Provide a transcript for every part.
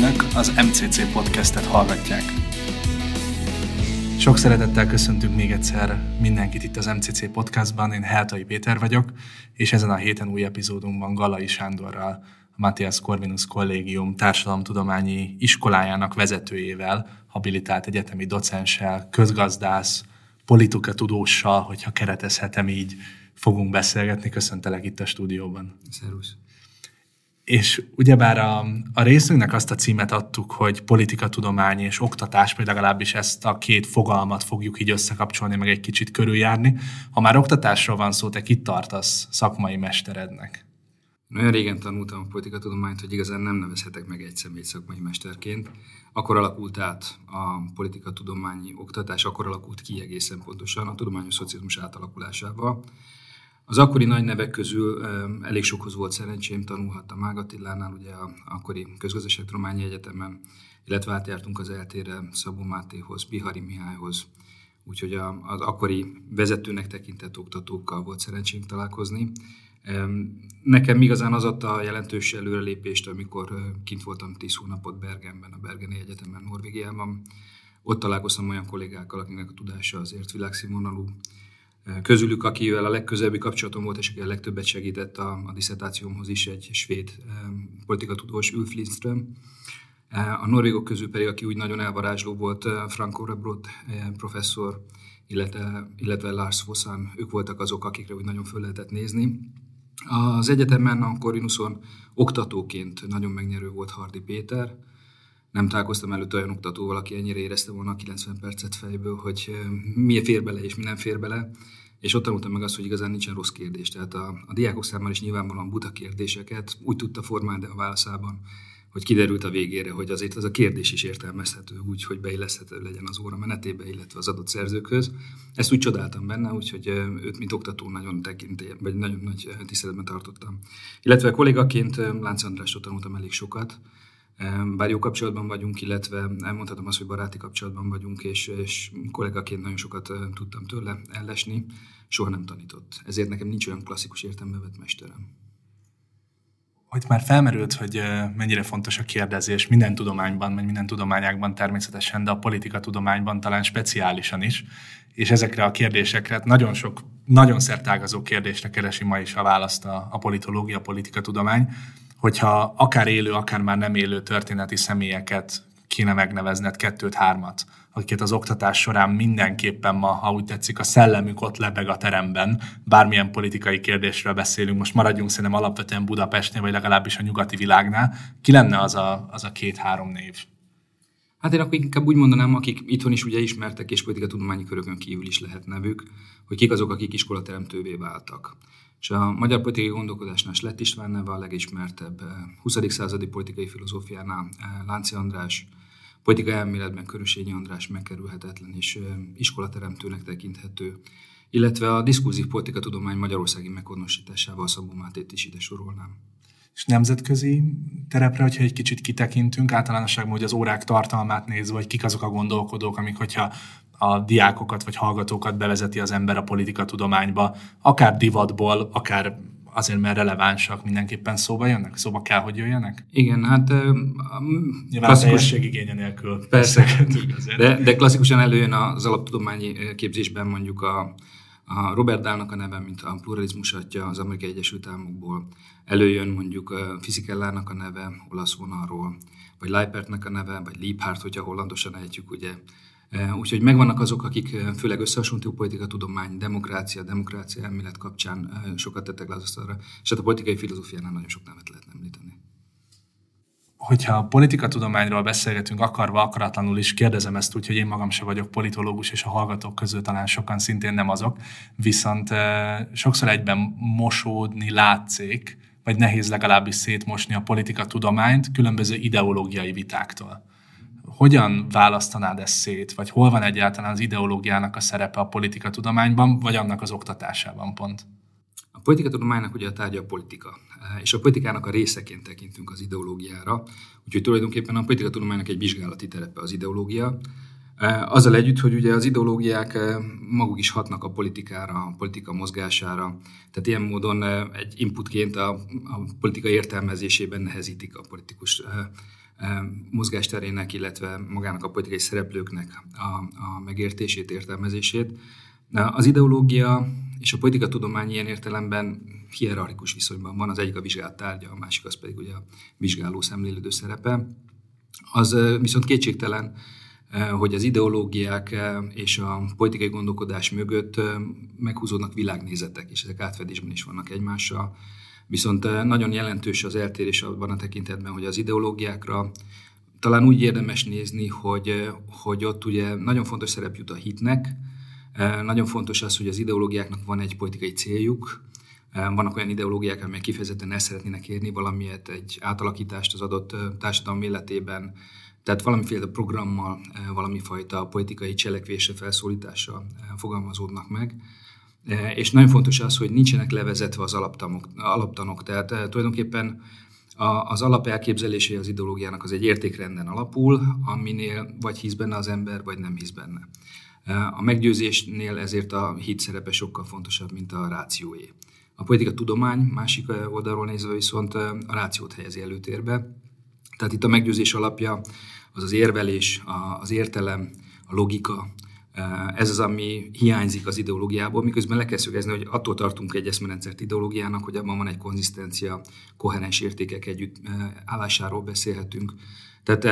Önök az MCC podcastet hallgatják. Sok szeretettel köszöntünk még egyszer mindenkit itt az MCC podcastban. Én Heltai Péter vagyok, és ezen a héten új epizódunkban Galai Sándorral, a Matthias Corvinus Kollégium társadalomtudományi iskolájának vezetőjével, habilitált egyetemi docenssel, közgazdász, politika tudóssal, hogyha keretezhetem így, fogunk beszélgetni. Köszöntelek itt a stúdióban. Szervusz. És ugyebár a, a részünknek azt a címet adtuk, hogy politikatudomány és oktatás, vagy legalábbis ezt a két fogalmat fogjuk így összekapcsolni, meg egy kicsit körüljárni. Ha már oktatásról van szó, te kit tartasz szakmai mesterednek? Nagyon régen tanultam a politikatudományt, hogy igazán nem nevezhetek meg egy személy szakmai mesterként. Akkor alakult át a politikatudományi oktatás, akkor alakult ki egészen pontosan a tudományos szocializmus átalakulásával. Az akkori nagy nevek közül elég sokhoz volt szerencsém, tanulhattam Ágatillánál, ugye a akkori közgazdaságtudományi egyetemen, illetve átjártunk az eltére Szabó Mátéhoz, Bihari Mihályhoz, úgyhogy az akkori vezetőnek tekintett oktatókkal volt szerencsém találkozni. Nekem igazán az adta jelentős előrelépést, amikor kint voltam 10 hónapot Bergenben, a Bergeni Egyetemen, Norvégiában. Ott találkoztam olyan kollégákkal, akiknek a tudása azért világszínvonalú, Közülük, akivel a legközelebbi kapcsolatom volt, és aki a legtöbbet segített a, a diszertációmhoz is, egy svéd politikatudós Ulf Lindström. A norvégok közül pedig, aki úgy nagyon elvarázsló volt, Frank Orebrot professzor, illetve, illetve Lars Fossan, ők voltak azok, akikre úgy nagyon föl lehetett nézni. Az egyetemen, a Corinuson oktatóként nagyon megnyerő volt Hardi Péter, nem találkoztam előtt olyan oktatóval, aki ennyire érezte volna a 90 percet fejből, hogy mi fér bele és mi nem fér bele. És ott tanultam meg azt, hogy igazán nincsen rossz kérdés. Tehát a, a diákok számára is nyilvánvalóan buta kérdéseket úgy tudta formálni a válaszában, hogy kiderült a végére, hogy azért az a kérdés is értelmezhető úgy, hogy beilleszthető legyen az óra menetébe, illetve az adott szerzőkhöz. Ezt úgy csodáltam benne, úgyhogy őt, mint oktató nagyon tekintély, vagy nagyon nagy tiszteletben tartottam. Illetve kollégaként Lánc Andrástól tanultam elég sokat, bár jó kapcsolatban vagyunk, illetve elmondhatom azt, hogy baráti kapcsolatban vagyunk, és, és kollégaként nagyon sokat tudtam tőle ellesni, soha nem tanított. Ezért nekem nincs olyan klasszikus értelembe vett mesterem. Hogy már felmerült, hogy mennyire fontos a kérdezés minden tudományban, vagy minden tudományákban természetesen, de a politika tudományban talán speciálisan is, és ezekre a kérdésekre nagyon sok, nagyon szertágazó kérdésre keresi ma is a választ a, a politológia, a politika tudomány hogyha akár élő, akár már nem élő történeti személyeket kéne megnevezned, kettőt, hármat, akiket az oktatás során mindenképpen ma, ha úgy tetszik, a szellemük ott lebeg a teremben, bármilyen politikai kérdésről beszélünk, most maradjunk szerintem alapvetően Budapestnél, vagy legalábbis a nyugati világnál, ki lenne az a, az a két-három név? Hát én akkor inkább úgy mondanám, akik itthon is ugye ismertek, és tudományi körökön kívül is lehet nevük, hogy kik azok, akik iskolateremtővé váltak. És a magyar politikai gondolkodásnál Lett István neve a legismertebb, 20. Eh, századi politikai filozófiánál eh, Lánci András, politikai elméletben Körösényi András megkerülhetetlen és eh, iskolateremtőnek tekinthető, illetve a diskurzív politika tudomány magyarországi meghonosításával Szabó Mátét is ide sorolnám. És nemzetközi terepre, hogyha egy kicsit kitekintünk, általánosságban, hogy az órák tartalmát nézve, vagy kik azok a gondolkodók, amik, hogyha a diákokat vagy hallgatókat bevezeti az ember a politika tudományba, akár divatból, akár azért, mert relevánsak, mindenképpen szóba jönnek? Szóba kell, hogy jöjjenek? Igen, hát... Nyilván klasszikus... igénye nélkül. Persze, de, de klasszikusan előjön az alaptudományi képzésben mondjuk a, a Robert Dahlnak a neve, mint a pluralizmus atya az Amerikai Egyesült Államokból. Előjön mondjuk a Fisikellának a neve olasz vonalról, vagy Leipertnek a neve, vagy Liebhardt, hogyha hollandosan ejtjük, ugye Úgyhogy megvannak azok, akik főleg összehasonlító politika, tudomány, demokrácia, demokrácia elmélet kapcsán sokat tettek le az asztalra, és hát a politikai filozófiánál nagyon sok nevet lehet említeni. Hogyha a politika tudományról beszélgetünk akarva, akaratlanul is kérdezem ezt úgy, hogy én magam se vagyok politológus, és a hallgatók közül talán sokan szintén nem azok, viszont sokszor egyben mosódni látszik, vagy nehéz legalábbis szétmosni a politika tudományt különböző ideológiai vitáktól hogyan választanád ezt szét, vagy hol van egyáltalán az ideológiának a szerepe a politika tudományban, vagy annak az oktatásában pont? A politika tudománynak ugye a tárgya a politika, és a politikának a részeként tekintünk az ideológiára, úgyhogy tulajdonképpen a politika tudománynak egy vizsgálati terepe az ideológia, azzal együtt, hogy ugye az ideológiák maguk is hatnak a politikára, a politika mozgására, tehát ilyen módon egy inputként a, a politika értelmezésében nehezítik a politikus mozgásterének, illetve magának a politikai szereplőknek a, a megértését, értelmezését. Az ideológia és a politika tudomány ilyen értelemben hierarchikus viszonyban van, az egyik a vizsgált tárgya, a másik az pedig ugye a vizsgáló szemlélődő szerepe. Az viszont kétségtelen, hogy az ideológiák és a politikai gondolkodás mögött meghúzódnak világnézetek, és ezek átfedésben is vannak egymással. Viszont nagyon jelentős az eltérés abban a tekintetben, hogy az ideológiákra talán úgy érdemes nézni, hogy, hogy ott ugye nagyon fontos szerep jut a hitnek, nagyon fontos az, hogy az ideológiáknak van egy politikai céljuk, vannak olyan ideológiák, amelyek kifejezetten el szeretnének érni valamilyet, egy átalakítást az adott társadalom életében, tehát valamiféle programmal, valami fajta politikai cselekvésre, felszólításra fogalmazódnak meg. És nagyon fontos az, hogy nincsenek levezetve az alaptanok, alaptanok tehát tulajdonképpen az alapelképzelésé az ideológiának az egy értékrenden alapul, aminél vagy hisz benne az ember, vagy nem hisz benne. A meggyőzésnél ezért a hit szerepe sokkal fontosabb, mint a rációé. A politika tudomány másik oldalról nézve viszont a rációt helyezi előtérbe. Tehát itt a meggyőzés alapja az az érvelés, az értelem, a logika, ez az, ami hiányzik az ideológiából, miközben le kell szögezni, hogy attól tartunk egy eszmerendszert ideológiának, hogy abban van egy konzisztencia, koherens értékek együtt állásáról beszélhetünk. Tehát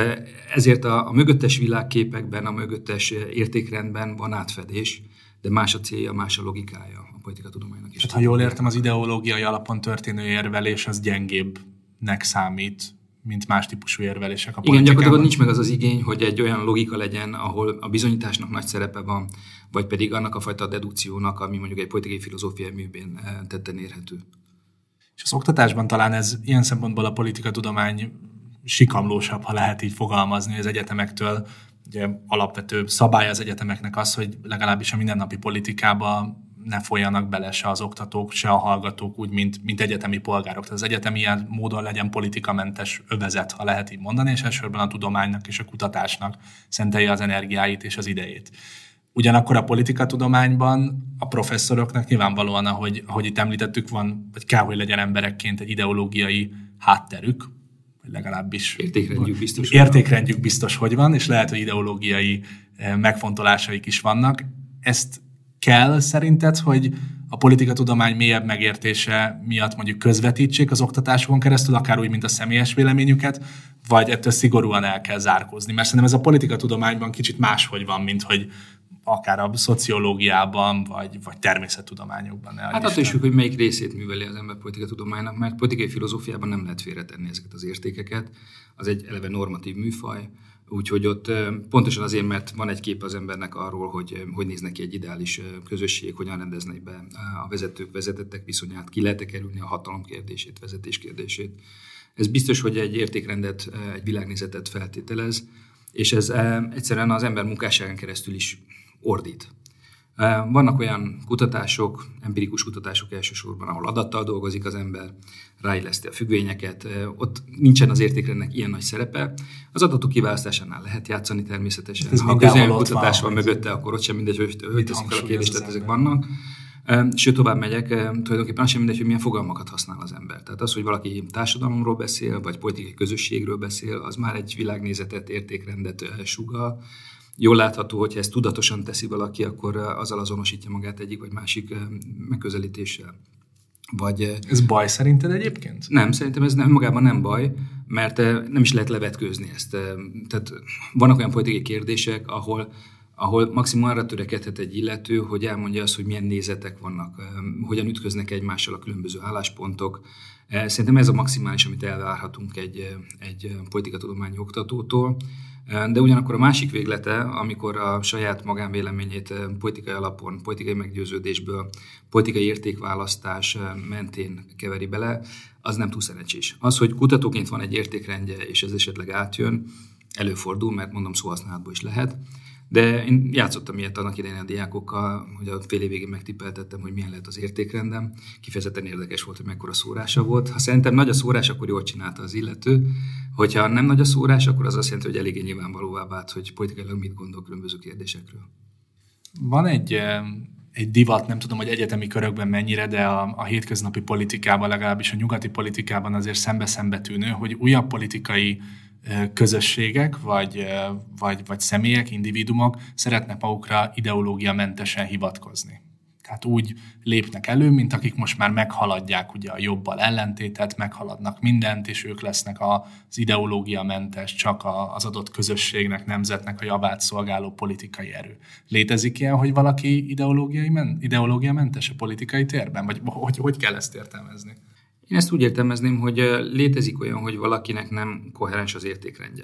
ezért a, a mögöttes világképekben, a mögöttes értékrendben van átfedés, de más a célja, más a logikája a politika tudománynak is. Tehát, ha jól értem, az ideológiai alapon történő érvelés az gyengébbnek számít, mint más típusú érvelések a Igen, gyakorlatilag nincs meg az az igény, hogy egy olyan logika legyen, ahol a bizonyításnak nagy szerepe van, vagy pedig annak a fajta dedukciónak, ami mondjuk egy politikai filozófiai művén eh, tetten érhető. És az oktatásban talán ez ilyen szempontból a politika tudomány sikamlósabb, ha lehet így fogalmazni az egyetemektől. Ugye alapvető szabály az egyetemeknek az, hogy legalábbis a mindennapi politikába ne folyjanak bele se az oktatók, se a hallgatók, úgy, mint, mint egyetemi polgárok. Tehát az egyetem ilyen módon legyen politikamentes övezet, ha lehet így mondani, és elsősorban a tudománynak és a kutatásnak szentelje az energiáit és az idejét. Ugyanakkor a politikatudományban a professzoroknak nyilvánvalóan, ahogy, ahogy itt említettük, van, vagy kell, hogy legyen emberekként egy ideológiai hátterük, vagy legalábbis értékrendjük biztos, értékrendjük biztos, hogy van, és lehet, hogy ideológiai eh, megfontolásaik is vannak. Ezt kell szerinted, hogy a politikatudomány mélyebb megértése miatt mondjuk közvetítsék az oktatásokon keresztül, akár úgy, mint a személyes véleményüket, vagy ettől szigorúan el kell zárkózni? Mert szerintem ez a politikatudományban kicsit máshogy van, mint hogy akár a szociológiában, vagy, vagy természettudományokban. Hát attól is, hogy melyik részét műveli az ember politikatudománynak, mert politikai filozófiában nem lehet félretenni ezeket az értékeket. Az egy eleve normatív műfaj, Úgyhogy ott pontosan azért, mert van egy kép az embernek arról, hogy hogy néz neki egy ideális közösség, hogyan rendeznek be a vezetők, vezetettek viszonyát, ki lehet kerülni a hatalom kérdését, vezetés kérdését. Ez biztos, hogy egy értékrendet, egy világnézetet feltételez, és ez egyszerűen az ember munkásságán keresztül is ordít. Vannak olyan kutatások, empirikus kutatások elsősorban, ahol adattal dolgozik az ember, ráilleszti a függvényeket, ott nincsen az értékrendnek ilyen nagy szerepe. Az adatok kiválasztásánál lehet játszani természetesen. Ez ha közélmi kutatás van mögötte, akkor ott sem mindegy, hogy, hogy teszik fel a kérdést, tehát ezek vannak. Sőt, tovább megyek, tulajdonképpen az sem mindegy, hogy milyen fogalmakat használ az ember. Tehát az, hogy valaki társadalomról beszél, vagy politikai közösségről beszél, az már egy világnézetet, értékrendet sugal, jól látható, hogy ezt tudatosan teszi valaki, akkor azzal azonosítja magát egyik vagy másik megközelítéssel. Vagy, ez baj szerinted egyébként? Nem, szerintem ez nem, magában nem baj, mert nem is lehet levetkőzni ezt. Tehát vannak olyan politikai kérdések, ahol, ahol maximum arra törekedhet egy illető, hogy elmondja azt, hogy milyen nézetek vannak, hogyan ütköznek egymással a különböző álláspontok. Szerintem ez a maximális, amit elvárhatunk egy, egy politikatudományi oktatótól. De ugyanakkor a másik véglete, amikor a saját magánvéleményét politikai alapon, politikai meggyőződésből, politikai értékválasztás mentén keveri bele, az nem túl szerencsés. Az, hogy kutatóként van egy értékrendje, és ez esetleg átjön, előfordul, mert mondom szóhasználatból is lehet, de én játszottam ilyet annak idején a diákokkal, hogy a fél évig megtippeltettem, hogy milyen lehet az értékrendem. Kifejezetten érdekes volt, hogy mekkora szórása volt. Ha szerintem nagy a szórás, akkor jól csinálta az illető. Hogyha nem nagy a szórás, akkor az azt jelenti, hogy eléggé nyilvánvalóvá vált, hogy politikailag mit gondol különböző kérdésekről. Van egy egy divat, nem tudom, hogy egyetemi körökben mennyire, de a, a hétköznapi politikában, legalábbis a nyugati politikában azért szembe-szembe tűnő, hogy újabb politikai közösségek, vagy, vagy, vagy személyek, individumok szeretnek magukra ideológiamentesen hivatkozni. Tehát úgy lépnek elő, mint akik most már meghaladják ugye a jobbal ellentétet, meghaladnak mindent, és ők lesznek az ideológiamentes, csak az adott közösségnek, nemzetnek a javát szolgáló politikai erő. Létezik ilyen, hogy valaki ideológiai men- ideológiamentes a politikai térben? Vagy hogy, hogy kell ezt értelmezni? Én ezt úgy értelmezném, hogy létezik olyan, hogy valakinek nem koherens az értékrendje.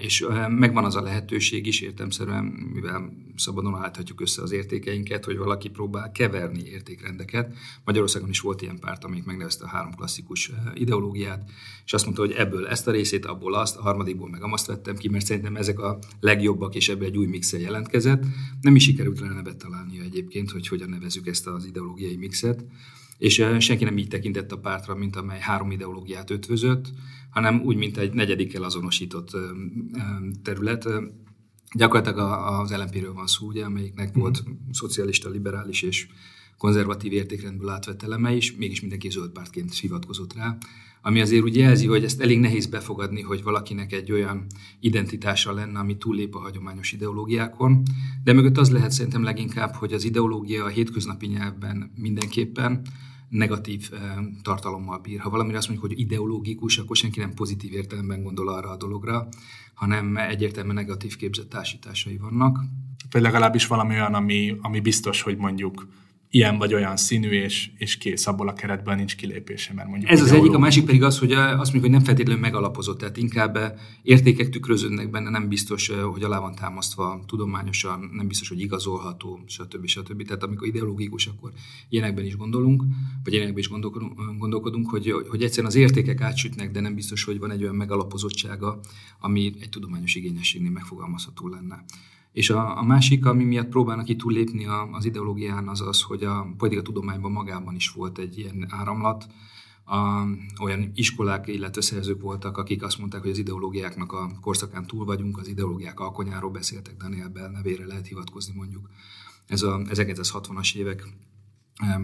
És megvan az a lehetőség is értemszerűen, mivel szabadon állíthatjuk össze az értékeinket, hogy valaki próbál keverni értékrendeket. Magyarországon is volt ilyen párt, amelyik megnevezte a három klasszikus ideológiát, és azt mondta, hogy ebből ezt a részét, abból azt, a harmadikból meg azt vettem ki, mert szerintem ezek a legjobbak, és ebből egy új mixel jelentkezett. Nem is sikerült rá nevet találnia egyébként, hogy hogyan nevezük ezt az ideológiai mixet és senki nem így tekintett a pártra, mint amely három ideológiát ötvözött, hanem úgy, mint egy negyedikkel azonosított terület. Gyakorlatilag az LNP-ről van szó, ugye, amelyiknek uh-huh. volt szocialista, liberális és konzervatív értékrendből átvett eleme is, mégis mindenki zöld pártként hivatkozott rá, ami azért úgy jelzi, hogy ezt elég nehéz befogadni, hogy valakinek egy olyan identitása lenne, ami túllép a hagyományos ideológiákon, de mögött az lehet szerintem leginkább, hogy az ideológia a hétköznapi nyelvben mindenképpen negatív eh, tartalommal bír. Ha valamire azt mondjuk, hogy ideológikus, akkor senki nem pozitív értelemben gondol arra a dologra, hanem egyértelműen negatív képzett társításai vannak. Vagy legalábbis valami olyan, ami, ami biztos, hogy mondjuk ilyen vagy olyan színű, és, és kész, abból a keretben nincs kilépése. Mert mondjuk Ez az egyik, a másik pedig az, hogy azt mondjuk, hogy nem feltétlenül megalapozott, tehát inkább eh, értékek tükröződnek benne, nem biztos, eh, hogy alá van támasztva tudományosan, nem biztos, hogy igazolható, stb. stb. Tehát amikor ideológikus, akkor ilyenekben is gondolunk, vagy ilyenekben is gondolkodunk, gondolkodunk hogy, hogy egyszerűen az értékek átsütnek, de nem biztos, hogy van egy olyan megalapozottsága, ami egy tudományos igényességnél megfogalmazható lenne. És a, a másik, ami miatt próbálnak itt túllépni a, az ideológián, az az, hogy a tudományban magában is volt egy ilyen áramlat, a, olyan iskolák, illetve szerzők voltak, akik azt mondták, hogy az ideológiáknak a korszakán túl vagyunk, az ideológiák alkonyáról beszéltek, Daniel Bell nevére lehet hivatkozni mondjuk. Ez a 1960-as évek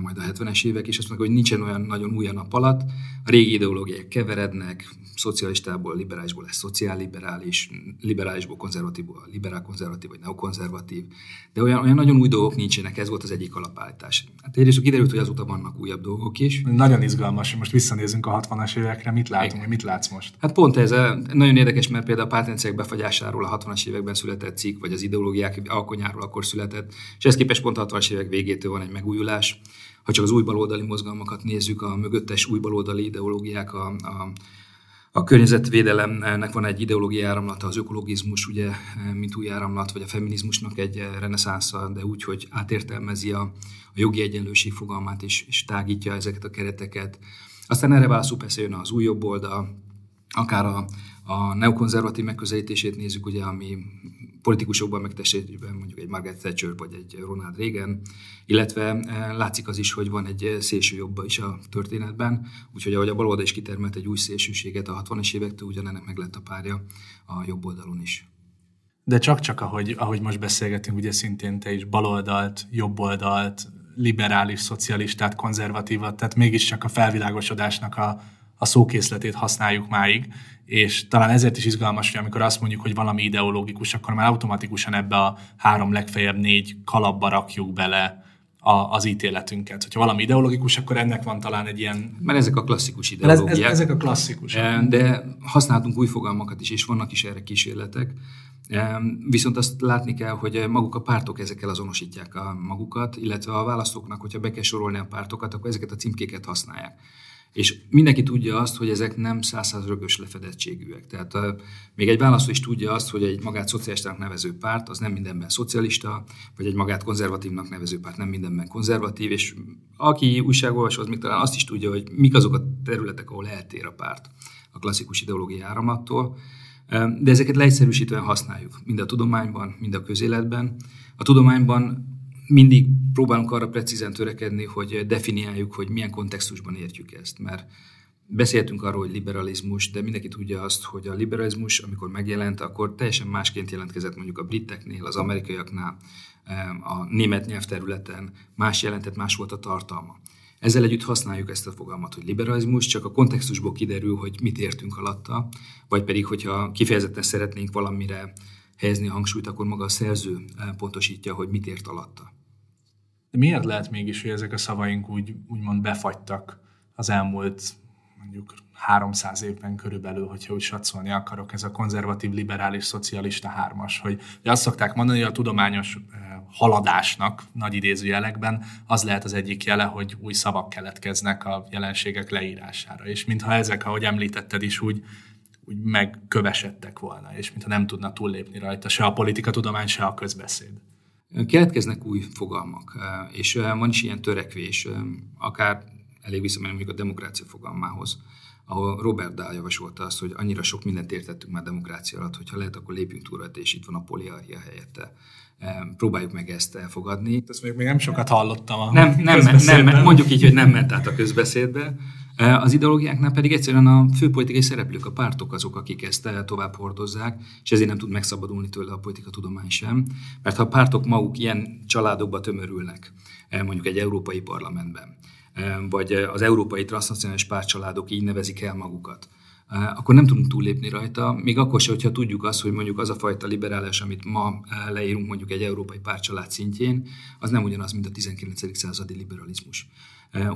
majd a 70-es évek, és azt mondják, hogy nincsen olyan nagyon új a nap alatt, a régi ideológiák keverednek, szocialistából, liberálisból lesz szociálliberális, liberálisból konzervatívból liberál-konzervatív vagy neokonzervatív, de olyan, olyan nagyon új dolgok nincsenek, ez volt az egyik alapállítás. Hát egyrészt kiderült, hogy azóta vannak újabb dolgok is. Nagyon izgalmas, most visszanézünk a 60-as évekre, mit látunk, mit látsz most? Hát pont ez nagyon érdekes, mert például a pártrendszerek befagyásáról a 60-as években született cikk, vagy az ideológiák alkonyáról akkor született, és ez képest pont a 60-as évek végétől van egy megújulás ha csak az új baloldali mozgalmakat nézzük, a mögöttes új baloldali ideológiák, a, a, a környezetvédelemnek van egy ideológiai áramlata, az ökologizmus, ugye, mint új áramlat, vagy a feminizmusnak egy reneszánsza, de úgy, hogy átértelmezi a, a jogi egyenlőség fogalmát, és, és tágítja ezeket a kereteket. Aztán erre válaszul persze jön az új jobb oldal, akár a, a neokonzervatív megközelítését nézzük, ugye, ami politikusokban megtestésében mondjuk egy Margaret Thatcher vagy egy Ronald Reagan, illetve eh, látszik az is, hogy van egy szélső jobba is a történetben, úgyhogy ahogy a baloldal is kitermelt egy új szélsőséget a 60-es évektől, ugyanennek meg lett a párja a jobb oldalon is. De csak-csak, ahogy, ahogy most beszélgetünk, ugye szintén te is baloldalt, jobboldalt, liberális, szocialistát, konzervatívat, tehát mégiscsak a felvilágosodásnak a, a szókészletét használjuk máig, és talán ezért is izgalmas, hogy amikor azt mondjuk, hogy valami ideológikus, akkor már automatikusan ebbe a három legfeljebb négy kalapba rakjuk bele a, az ítéletünket. Hogyha valami ideológikus, akkor ennek van talán egy ilyen... Mert ezek a klasszikus ideológiák. Ez, ez, ezek a klasszikus. De használtunk új fogalmakat is, és vannak is erre kísérletek. Viszont azt látni kell, hogy maguk a pártok ezekkel azonosítják a magukat, illetve a választóknak, hogyha be kell sorolni a pártokat, akkor ezeket a címkéket használják. És mindenki tudja azt, hogy ezek nem százszáz rögös lefedettségűek. Tehát uh, még egy választó is tudja azt, hogy egy magát szocialistának nevező párt az nem mindenben szocialista, vagy egy magát konzervatívnak nevező párt nem mindenben konzervatív, és aki újságolvasó, az még talán azt is tudja, hogy mik azok a területek, ahol eltér a párt a klasszikus ideológiai áramlattól. De ezeket leegyszerűsítően használjuk, mind a tudományban, mind a közéletben. A tudományban mindig próbálunk arra precízen törekedni, hogy definiáljuk, hogy milyen kontextusban értjük ezt, mert Beszéltünk arról, hogy liberalizmus, de mindenki tudja azt, hogy a liberalizmus, amikor megjelent, akkor teljesen másként jelentkezett mondjuk a briteknél, az amerikaiaknál, a német nyelvterületen, más jelentett, más volt a tartalma. Ezzel együtt használjuk ezt a fogalmat, hogy liberalizmus, csak a kontextusból kiderül, hogy mit értünk alatta, vagy pedig, hogyha kifejezetten szeretnénk valamire helyezni a hangsúlyt, akkor maga a szerző pontosítja, hogy mit ért alatta. De miért lehet mégis, hogy ezek a szavaink úgy, úgymond befagytak az elmúlt mondjuk 300 évben körülbelül, hogyha úgy satszolni akarok, ez a konzervatív, liberális, szocialista hármas, hogy, hogy azt szokták mondani, hogy a tudományos haladásnak, nagy idézőjelekben, az lehet az egyik jele, hogy új szavak keletkeznek a jelenségek leírására. És mintha ezek, ahogy említetted is, úgy, úgy megkövesedtek volna, és mintha nem tudna túllépni rajta se a politika tudomány, se a közbeszéd. Keletkeznek új fogalmak, és van is ilyen törekvés, akár elég visszamenni a demokrácia fogalmához, ahol Robert Dahl javasolta azt, hogy annyira sok mindent értettünk már demokrácia alatt, hogy ha lehet, akkor lépjünk túl és itt van a poliarchia helyette. Próbáljuk meg ezt elfogadni. Ezt még, még nem sokat hallottam a nem, nem, nem, mondjuk így, hogy nem ment át a közbeszédbe. Az ideológiáknál pedig egyszerűen a főpolitikai szereplők, a pártok azok, akik ezt tovább hordozzák, és ezért nem tud megszabadulni tőle a politika tudomány sem. Mert ha a pártok maguk ilyen családokba tömörülnek, mondjuk egy európai parlamentben, vagy az európai transznacionális pártcsaládok így nevezik el magukat, akkor nem tudunk túllépni rajta, még akkor sem, hogyha tudjuk azt, hogy mondjuk az a fajta liberális, amit ma leírunk mondjuk egy európai pártcsalád szintjén, az nem ugyanaz, mint a 19. századi liberalizmus.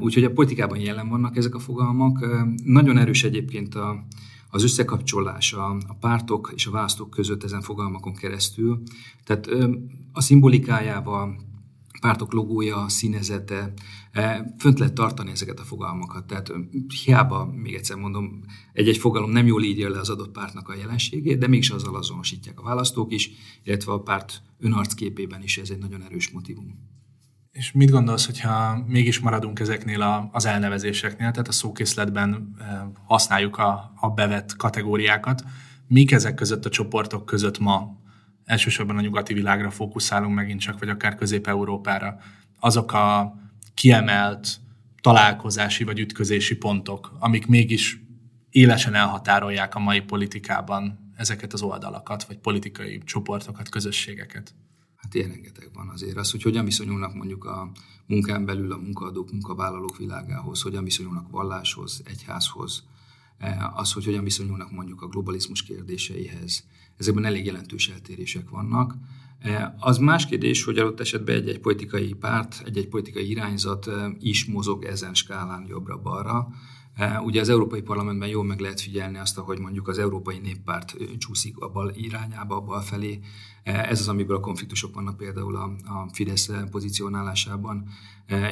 Úgyhogy a politikában jelen vannak ezek a fogalmak. Nagyon erős egyébként a, az összekapcsolás a, a pártok és a választók között ezen fogalmakon keresztül. Tehát a szimbolikájával, pártok logója, színezete, fönt lehet tartani ezeket a fogalmakat. Tehát hiába, még egyszer mondom, egy-egy fogalom nem jól írja le az adott pártnak a jelenségét, de mégis azzal azonosítják a választók is, illetve a párt önarcképében is ez egy nagyon erős motivum. És mit gondolsz, hogyha mégis maradunk ezeknél az elnevezéseknél, tehát a szókészletben használjuk a, a bevett kategóriákat, mik ezek között a csoportok között ma? Elsősorban a nyugati világra fókuszálunk megint csak, vagy akár Közép-Európára, azok a kiemelt találkozási vagy ütközési pontok, amik mégis élesen elhatárolják a mai politikában ezeket az oldalakat, vagy politikai csoportokat, közösségeket? Hát ilyen rengeteg van azért. Az, hogy hogyan viszonyulnak mondjuk a munkán belül a munkaadók, munkavállalók világához, hogyan viszonyulnak valláshoz, egyházhoz, eh, az, hogy hogyan viszonyulnak mondjuk a globalizmus kérdéseihez, ezekben elég jelentős eltérések vannak. E, az más kérdés, hogy adott esetben egy-egy politikai párt, egy-egy politikai irányzat e, is mozog ezen skálán jobbra-balra. E, ugye az Európai Parlamentben jól meg lehet figyelni azt, hogy mondjuk az Európai Néppárt csúszik a bal irányába, a bal felé, ez az, amiből a konfliktusok vannak például a, a Fidesz pozícionálásában,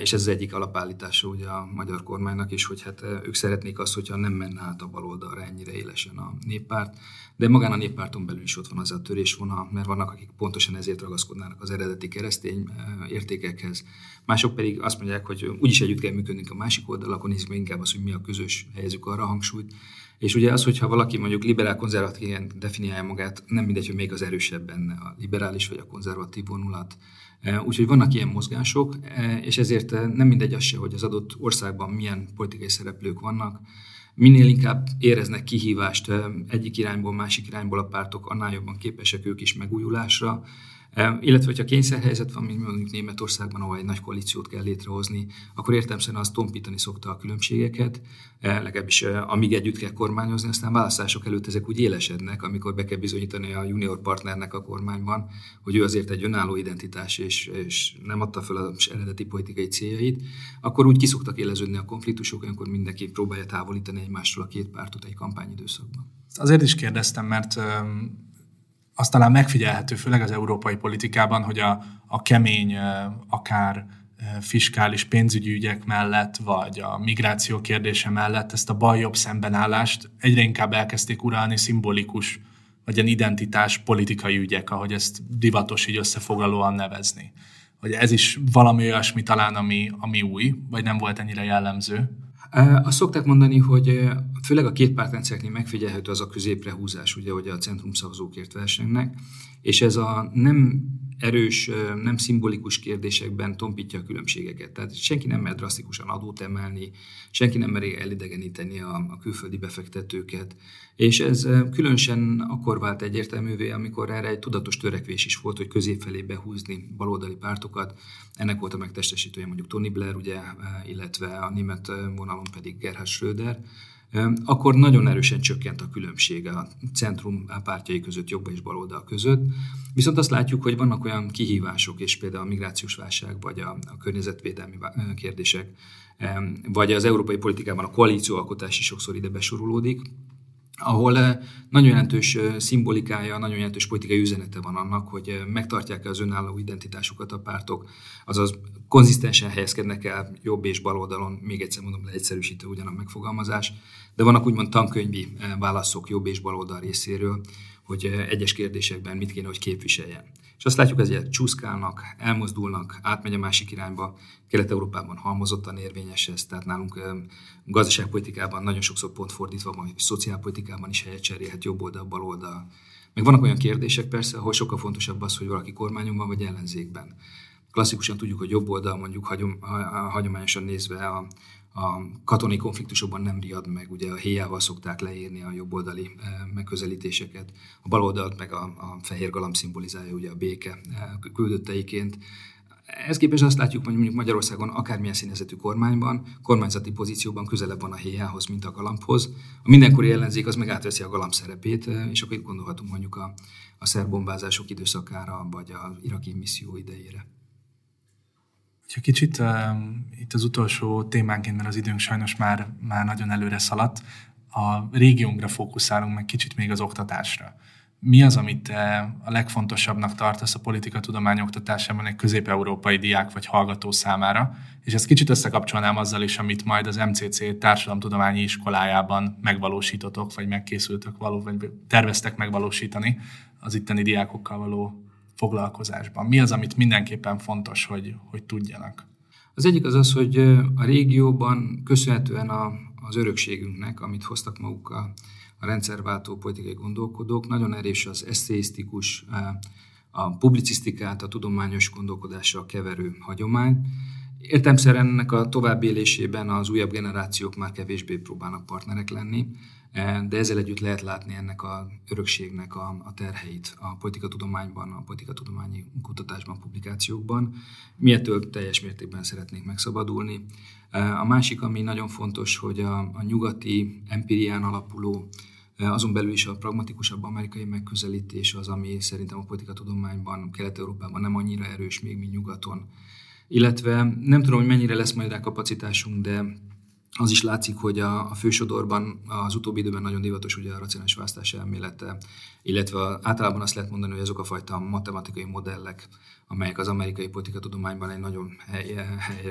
és ez az egyik alapállítása ugye a magyar kormánynak is, hogy hát ők szeretnék azt, hogyha nem menne át a baloldalra ennyire élesen a néppárt, de magán a néppárton belül is ott van az a törésvonal, mert vannak, akik pontosan ezért ragaszkodnának az eredeti keresztény értékekhez. Mások pedig azt mondják, hogy úgyis együtt kell működnünk a másik oldalakon, meg inkább az, hogy mi a közös, helyezzük arra a hangsúlyt. És ugye az, hogyha valaki mondjuk liberál konzervatív definiálja magát, nem mindegy, hogy még az erősebb benne a liberális vagy a konzervatív vonulat. E, úgyhogy vannak ilyen mozgások, e, és ezért e, nem mindegy az se, hogy az adott országban milyen politikai szereplők vannak. Minél inkább éreznek kihívást egyik irányból, másik irányból a pártok, annál jobban képesek ők is megújulásra, illetve, hogyha kényszerhelyzet van, mint mondjuk Németországban, ahol egy nagy koalíciót kell létrehozni, akkor értelmszerűen az tompítani szokta a különbségeket, legalábbis amíg együtt kell kormányozni, aztán választások előtt ezek úgy élesednek, amikor be kell bizonyítani a junior partnernek a kormányban, hogy ő azért egy önálló identitás, és, és nem adta fel az eredeti politikai céljait, akkor úgy kiszoktak éleződni a konfliktusok, amikor mindenki próbálja távolítani egymástól a két pártot egy kampányidőszakban. Azért is kérdeztem, mert az talán megfigyelhető, főleg az európai politikában, hogy a, a kemény, akár fiskális pénzügyi ügyek mellett, vagy a migráció kérdése mellett ezt a bal-jobb szembenállást egyre inkább elkezdték uralni szimbolikus, vagy ilyen identitás politikai ügyek, ahogy ezt divatos így összefoglalóan nevezni. Hogy ez is valami olyasmi talán, ami, ami új, vagy nem volt ennyire jellemző. Azt szokták mondani, hogy főleg a két pártrendszereknél megfigyelhető az a középre húzás, ugye, hogy a centrum szavazókért versenynek, és ez a nem erős, nem szimbolikus kérdésekben tompítja a különbségeket. Tehát senki nem mer drasztikusan adót emelni, senki nem meri elidegeníteni a, a külföldi befektetőket, és ez különösen akkor vált egyértelművé, amikor erre egy tudatos törekvés is volt, hogy közép felé behúzni baloldali pártokat. Ennek volt a megtestesítője mondjuk Tony Blair, ugye, illetve a német vonalon pedig Gerhard Schröder, akkor nagyon erősen csökkent a különbség a centrum pártjai között, jobb és baloldal között. Viszont azt látjuk, hogy vannak olyan kihívások, és például a migrációs válság, vagy a, a környezetvédelmi kérdések, vagy az európai politikában a koalícióalkotás is sokszor ide besorolódik, ahol eh, nagyon jelentős eh, szimbolikája, nagyon jelentős politikai üzenete van annak, hogy eh, megtartják az önálló identitásukat a pártok, azaz konzisztensen helyezkednek el jobb és bal oldalon, még egyszer mondom, leegyszerűsítő ugyan a megfogalmazás, de vannak úgymond tankönyvi válaszok jobb és bal oldal részéről, hogy egyes kérdésekben mit kéne, hogy képviseljen. És azt látjuk, hogy csúszkálnak, elmozdulnak, átmegy a másik irányba. Kelet-Európában halmozottan érvényes ez, tehát nálunk gazdaságpolitikában nagyon sokszor pont fordítva van, hogy szociálpolitikában is helyet cserélhet jobb oldal, bal oldal. Meg vannak olyan kérdések persze, ahol sokkal fontosabb az, hogy valaki kormányon van, vagy ellenzékben. Klasszikusan tudjuk, hogy jobb oldal mondjuk hagyom, hagyományosan nézve a, a katonai konfliktusokban nem riad meg, ugye a héjával szokták leírni a jobboldali eh, megközelítéseket, a baloldalt meg a, a fehér galamb szimbolizálja ugye a béke eh, küldötteiként. Ez képest azt látjuk, hogy mondjuk Magyarországon akármilyen színezetű kormányban, kormányzati pozícióban közelebb van a héjához, mint a galambhoz. A mindenkori ellenzék az meg átveszi a galamb szerepét, eh, és akkor itt gondolhatunk mondjuk a, a szerbombázások időszakára, vagy a iraki misszió idejére. Ha kicsit uh, itt az utolsó témánként, mert az időnk sajnos már, már nagyon előre szaladt, a régiónkra fókuszálunk, meg kicsit még az oktatásra. Mi az, amit te a legfontosabbnak tartasz a politikatudomány oktatásában egy közép-európai diák vagy hallgató számára? És ezt kicsit összekapcsolnám azzal is, amit majd az MCC társadalomtudományi iskolájában megvalósítotok, vagy megkészültök való, vagy terveztek megvalósítani az itteni diákokkal való foglalkozásban? Mi az, amit mindenképpen fontos, hogy, hogy tudjanak? Az egyik az az, hogy a régióban köszönhetően a, az örökségünknek, amit hoztak magukkal a rendszerváltó politikai gondolkodók, nagyon erős az eszéisztikus, a publicisztikát, a tudományos gondolkodással keverő hagyomány. Értemszerűen ennek a továbbélésében az újabb generációk már kevésbé próbálnak partnerek lenni, de ezzel együtt lehet látni ennek a örökségnek a, a terheit a politikatudományban, a politikatudományi kutatásban, publikációkban. Mi ettől teljes mértékben szeretnénk megszabadulni. E, a másik, ami nagyon fontos, hogy a, a nyugati empirián alapuló e, azon belül is a pragmatikusabb amerikai megközelítés az, ami szerintem a politikatudományban, Kelet-Európában nem annyira erős még, mint nyugaton. Illetve nem tudom, hogy mennyire lesz majd rá kapacitásunk, de az is látszik, hogy a, a fősodorban az utóbbi időben nagyon divatos ugye a racionális választás elmélete, illetve általában azt lehet mondani, hogy azok a fajta matematikai modellek, amelyek az amerikai politikatudományban egy nagyon,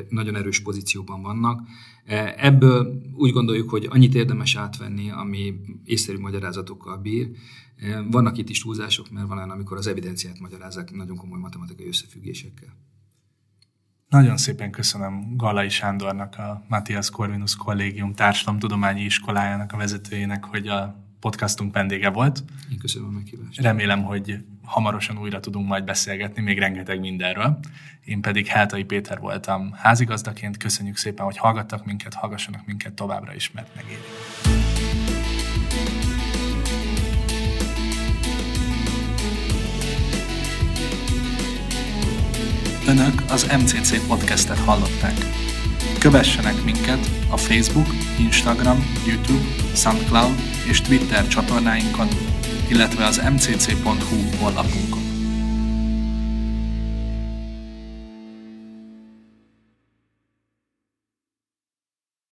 nagyon erős pozícióban vannak. E, ebből úgy gondoljuk, hogy annyit érdemes átvenni, ami észszerű magyarázatokkal bír. E, vannak itt is túlzások, mert van olyan, amikor az evidenciát magyarázzák nagyon komoly matematikai összefüggésekkel. Nagyon szépen köszönöm Galai Sándornak, a Matthias Corvinus Kollégium Társadalomtudományi Iskolájának a vezetőjének, hogy a podcastunk vendége volt. Én köszönöm a meghívást. Remélem, hogy hamarosan újra tudunk majd beszélgetni, még rengeteg mindenről. Én pedig Heltai Péter voltam házigazdaként. Köszönjük szépen, hogy hallgattak minket, hallgassanak minket továbbra is, mert megéri. Önök az MCC podcastet hallották. Kövessenek minket a Facebook, Instagram, YouTube, SoundCloud és Twitter csatornáinkon, illetve az mcc.hu honlapunkon.